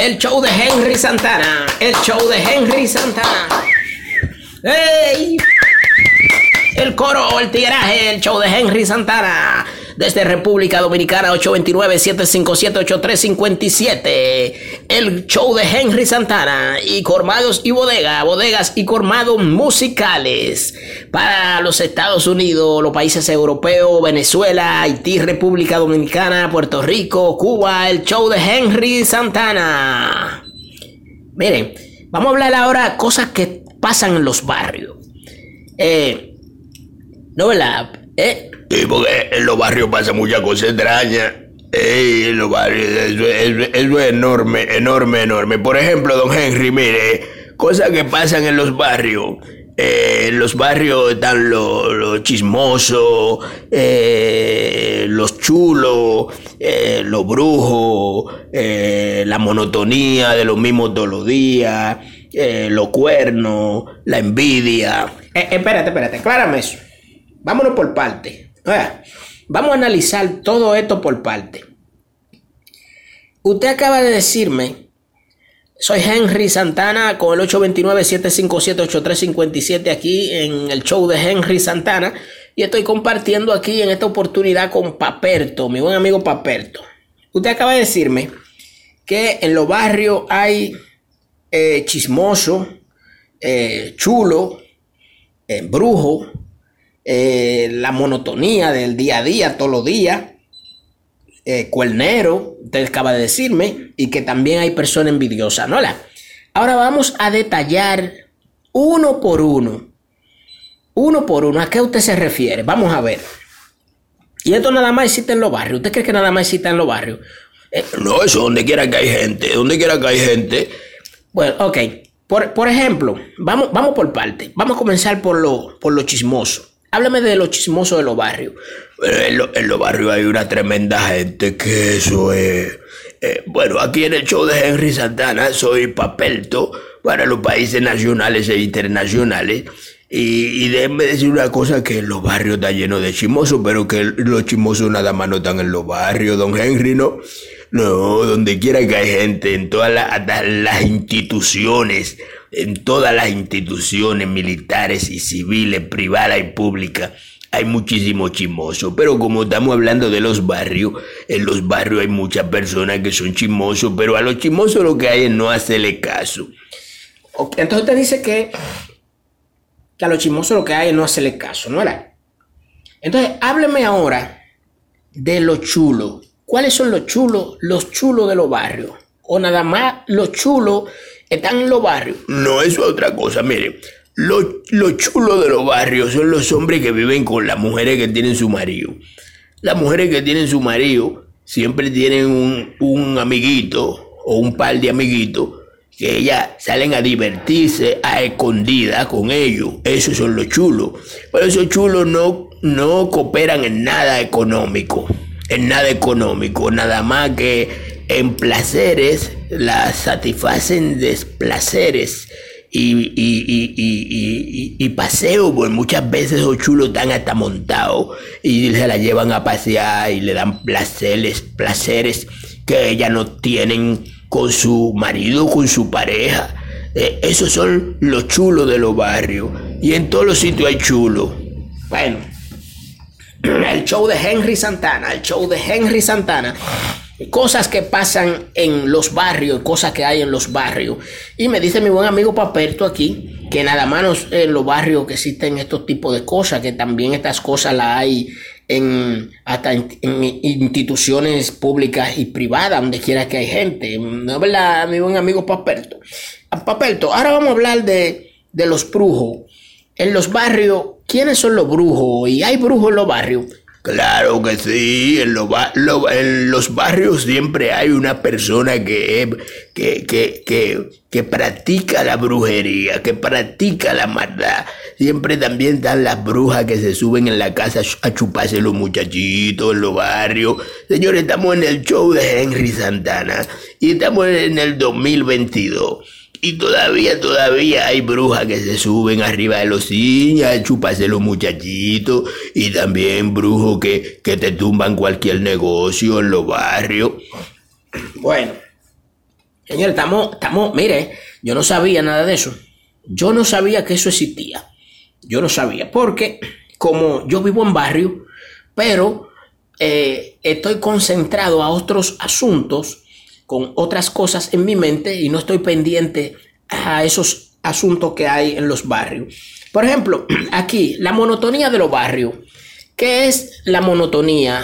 El show de Henry Santana. El show de Henry Santana. ¡Ey! El coro, el tiraje, el show de Henry Santana. Desde República Dominicana, 829-757-8357. El show de Henry Santana. Y Cormados y Bodega. Bodegas y Cormados musicales. Para los Estados Unidos, los países europeos, Venezuela, Haití, República Dominicana, Puerto Rico, Cuba. El show de Henry Santana. Miren, vamos a hablar ahora cosas que pasan en los barrios. Eh, no, ¿verdad? Eh, Sí, porque en los barrios pasa muchas cosas extrañas. Ey, los barrios, eso, eso- es enorme, enorme, enorme. Por ejemplo, don Henry, mire, cosas que pasan en los barrios. Eh, en los barrios están los, chismosos, eh, los chulos, eh, los brujos, la monotonía de los mismos todos los días, los cuernos, la envidia. Espérate, espérate, aclárame eso. Vámonos por parte. Vamos a analizar todo esto por parte. Usted acaba de decirme, soy Henry Santana con el 829-757-8357 aquí en el show de Henry Santana y estoy compartiendo aquí en esta oportunidad con Paperto, mi buen amigo Paperto. Usted acaba de decirme que en los barrios hay eh, chismoso, eh, chulo, eh, brujo, eh, la monotonía del día a día, todos los días, eh, cuernero, usted acaba de decirme, y que también hay personas envidiosas, ¿no? La- Ahora vamos a detallar uno por uno, uno por uno, ¿a qué usted se refiere? Vamos a ver. Y esto nada más existe en los barrios. ¿Usted cree que nada más existe en los barrios? Eh, No, eso donde quiera que hay gente, donde quiera que hay gente. Bueno, ok. Por, por ejemplo, vamos, vamos por parte. Vamos a comenzar por lo, por lo chismoso. Háblame de lo chismoso de los barrios. Pero en, lo- los barrios hay una tremenda gente que eso es... eh, bueno, aquí en el show de Henry Santana soy papelto para los países nacionales e internacionales. Y, y déjenme decir una cosa, que los barrios están llenos de chismosos, pero que los chismosos nada más no están en los barrios, don Henry, ¿no? No, donde quiera que hay gente, en todas las instituciones, en todas las instituciones militares y civiles, privadas y públicas, hay muchísimo chismoso. Pero como estamos hablando de los barrios, en los barrios hay muchas personas que son chismosos, pero a los chismosos lo que hay es no hacerle caso. Entonces usted dice que, a los chismosos lo que hay es no hacerle caso, ¿no era? Entonces, hábleme ahora de los chulos. ¿Cuáles son los chulos? Los chulos de los barrios. O nada más los chulos están en los barrios. No, eso es otra cosa. Mire, lo, lo chulo de los barrios son los hombres que viven con las mujeres que tienen su marido. Las mujeres que tienen su marido siempre tienen un, un amiguito o un par de amiguitos que ellas salen a divertirse a escondida con ellos. Esos son los chulos. Pero esos chulos no, no cooperan en nada económico. En nada económico. Nada más que en placeres las satisfacen de placeres y, y, y, y, paseo, pues muchas veces esos chulos están hasta montados y se la llevan a pasear y le dan placeres, placeres que ellas no tienen con su marido, con su pareja. Eh, esos son los chulos de los barrios y en todos los sitios hay chulos. Bueno, el show de Henry Santana, el show de Henry Santana. Cosas que pasan en los barrios, cosas que hay en los barrios. Y me dice mi buen amigo Paperto aquí que nada más en los barrios que existen estos tipos de cosas, que también estas cosas las hay en hasta en, en instituciones públicas y privadas, donde quiera que hay gente. ¿No es verdad, mi buen amigo Paperto? Ah, Paperto, ahora vamos a hablar de, de los brujos. En los barrios, ¿quiénes son los brujos? ¿Y hay brujos en los barrios? Claro que sí, en, en los barrios siempre hay una persona que, que, que, que, que practica la brujería, que practica la maldad. Siempre también están las brujas que se suben en la casa a chuparse los muchachitos en los barrios. Señores, estamos en el show de Henry Santana y estamos en el 2022. Y todavía, todavía hay brujas que se suben arriba de los sillas a chuparse los muchachitos. Y también brujos que, que te tumban cualquier negocio en los barrios. Bueno, Señores, estamos, estamos, mire, yo no sabía nada de eso. Yo no sabía que eso existía. Yo no sabía, porque como yo vivo en barrio, pero eh, estoy concentrado a otros asuntos, con otras cosas en mi mente y no estoy pendiente a esos asuntos que hay en los barrios. Por ejemplo, aquí, la monotonía de los barrios. ¿Qué es la monotonía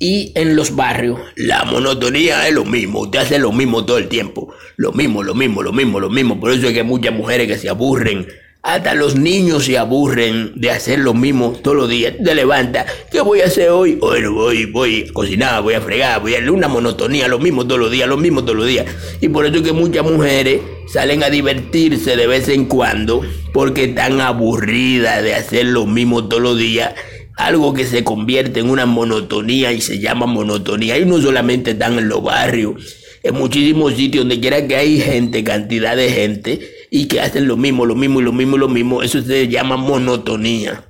y en los barrios? La monotonía es lo mismo, usted hace lo mismo todo el tiempo. Lo mismo, lo mismo, lo mismo, lo mismo. Por eso es que hay muchas mujeres que se aburren. Hasta los niños se aburren de hacer lo mismo todos los días. Te levantas, ¿qué voy a hacer hoy? Bueno, voy, voy a cocinar, voy a fregar, voy a hacer una monotonía, lo mismo todos los días, lo mismo todos los días. Y por eso es que muchas mujeres salen a divertirse de vez en cuando porque están aburridas de hacer lo mismo todos los días algo que se convierte en una monotonía y se llama monotonía. Y no solamente están en los barrios, en muchísimos sitios donde quiera que hay gente, cantidad de gente, y que hacen lo mismo, lo mismo y lo mismo lo mismo. Eso se llama monotonía.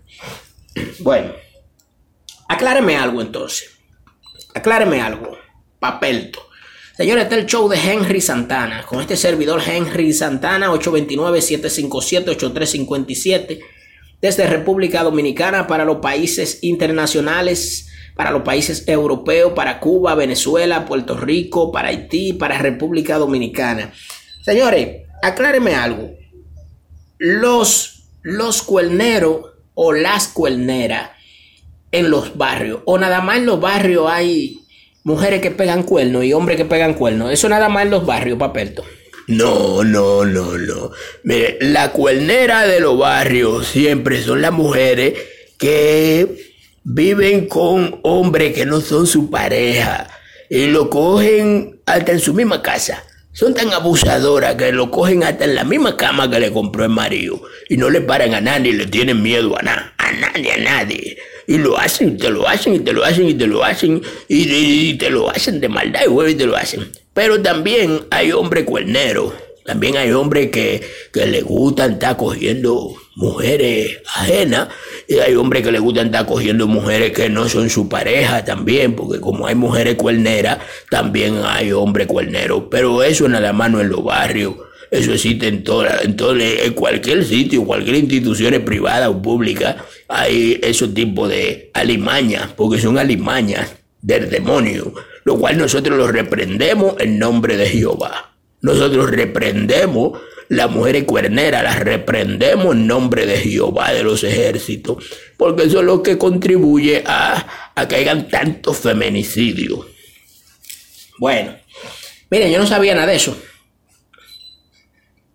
Bueno, acláreme algo entonces. Acláreme algo. Papelto. Señores, está el show de Henry Santana. Con este servidor Henry Santana, 829-757-8357 desde República Dominicana para los países internacionales, para los países europeos, para Cuba, Venezuela, Puerto Rico, para Haití, para República Dominicana. Señores, acláreme algo. Los, los cuerneros o las cuerneras en los barrios, o nada más en los barrios hay mujeres que pegan cuernos y hombres que pegan cuernos. Eso nada más en los barrios, papelto. No, no, no, no. Mire, la cuernera de los barrios siempre son las mujeres que viven con hombres que no son su pareja y lo cogen hasta en su misma casa. Son tan abusadoras que lo cogen hasta en la misma cama que le compró el marido y no le paran a nadie, le tienen miedo a nada, a nadie, a nadie. Y lo hacen, te lo hacen, y te lo hacen, y te lo hacen, y, te lo hacen de maldad y y te lo hacen. Pero también hay hombres cuerneros, también hay hombres que, que le gustan estar cogiendo mujeres ajenas, y hay hombres que le gustan estar cogiendo mujeres que no son su pareja también, porque como hay mujeres cuerneras, también hay hombres cuerneros. Pero eso nada más no en los barrios. Eso existe en, toda, en, todo, en cualquier sitio, cualquier institución privada o pública, hay ese tipo de alimañas, porque son alimañas del demonio, lo cual nosotros lo reprendemos en nombre de Jehová. Nosotros reprendemos las mujeres cuerneras, las reprendemos en nombre de Jehová de los ejércitos, porque eso es lo que contribuye a, a que hayan tantos feminicidios. Bueno, miren, yo no sabía nada de eso.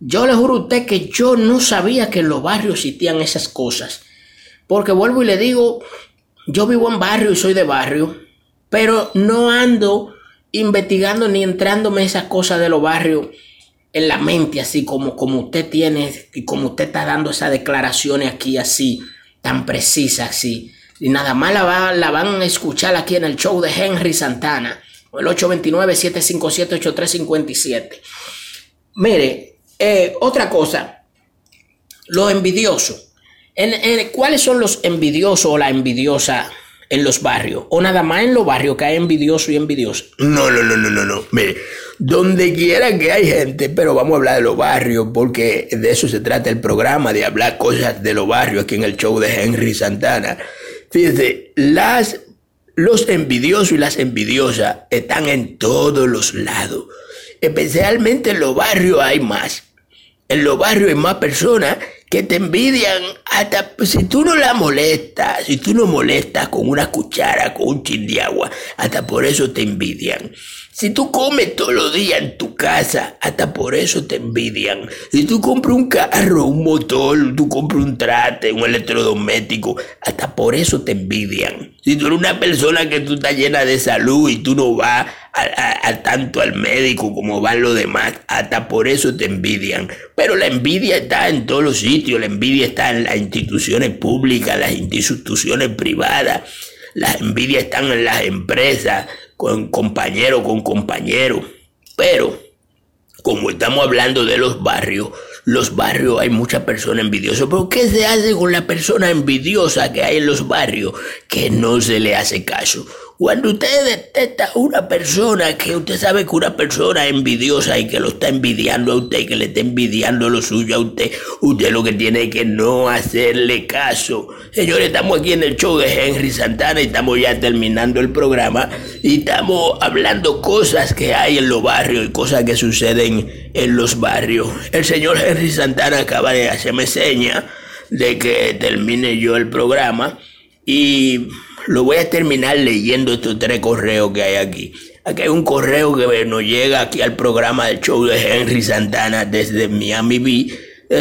Yo le juro a usted que yo no sabía que en los barrios existían esas cosas. Porque vuelvo y le digo, yo vivo en barrio y soy de barrio, pero no ando investigando ni entrándome esas cosas de los barrios en la mente, así como, como usted tiene y como usted está dando esas declaraciones aquí así, tan precisas así. Y nada más la, van a escuchar aquí en el show de Henry Santana, el 829-757-8357. Mire, eh, otra cosa, lo envidioso. En, ¿Cuáles son los envidiosos o la envidiosa en los barrios? ¿O nada más en los barrios que hay envidioso y envidioso? No, no, no, no, no, no. Mire, donde quiera que hay gente, pero vamos a hablar de los barrios, porque de eso se trata el programa, de hablar cosas de los barrios aquí en el show de Henry Santana. Fíjese, las, los envidiosos y las envidiosas están en todos los lados. Especialmente en los barrios hay más en los barrios hay más personas que te envidian hasta si tú no la molestas, si tú no molestas con una cuchara, con un chin de agua, hasta por eso te envidian. Si tú comes todos los días en tu casa, hasta por eso te envidian. Si tú compras un carro, un motor, tú compras un trate, un electrodoméstico, hasta por eso te envidian. Si tú eres una persona que tú estás llena de salud y tú no vas a, tanto al médico como van los demás, hasta por eso te envidian. Pero la envidia está en todos los sitios, la envidia está en las instituciones públicas, las instituciones privadas, las envidias están en las empresas, con compañero con compañero. Pero, como estamos hablando de los barrios, los barrios hay muchas personas envidiosas. Pero ¿qué se hace con la persona envidiosa que hay en los barrios? Que no se le hace caso. Cuando usted detecta una persona que usted sabe que una persona envidiosa y que lo está envidiando a usted, que le está envidiando lo suyo a usted, usted lo que tiene que no hacerle caso. Señores, estamos aquí en el show de Henry Santana y estamos ya terminando el programa y estamos hablando cosas que hay en los barrios y cosas que suceden en los barrios. El señor Henry Santana acaba de hacerme seña de que termine yo el programa y lo voy a terminar leyendo estos tres correos que hay aquí. Aquí hay un correo que nos llega aquí al programa del show de Henry Santana desde Miami Beach.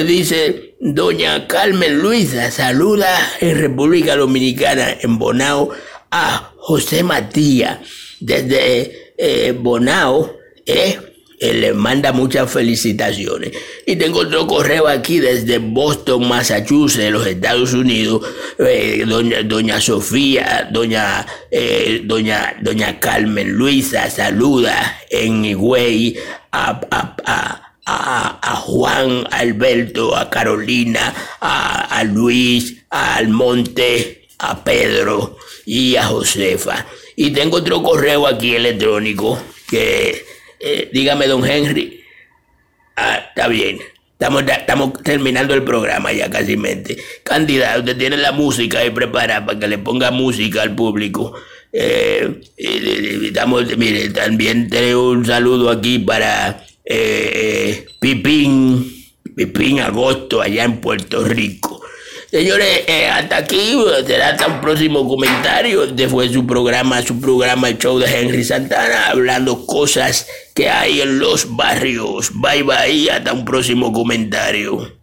Dice, doña Carmen Luisa saluda en República Dominicana, en Bonao, a José Matías desde eh, Bonao. Eh, le manda muchas felicitaciones. Y tengo otro correo aquí desde Boston, Massachusetts, los Estados Unidos. Eh, doña, doña Sofía, doña, eh, doña, doña Carmen Luisa saluda en Higüey a, a, a, a, Juan Alberto, a Carolina, a, a Luis, a Almonte, a Pedro y a Josefa. Y tengo otro correo aquí electrónico que eh, dígame, don Henry. Ah, está bien. Estamos, estamos terminando el programa ya casi mente. Candidato, usted tiene la música ahí preparada para que le ponga música al público. Eh, estamos, mire, también tengo un saludo aquí para eh, Pipín, Pipín Agosto, allá en Puerto Rico. Señores, eh, hasta aquí, será hasta un próximo comentario. Este fue su programa, su programa, el show de Henry Santana, hablando cosas que hay en los barrios. Bye bye, hasta un próximo comentario.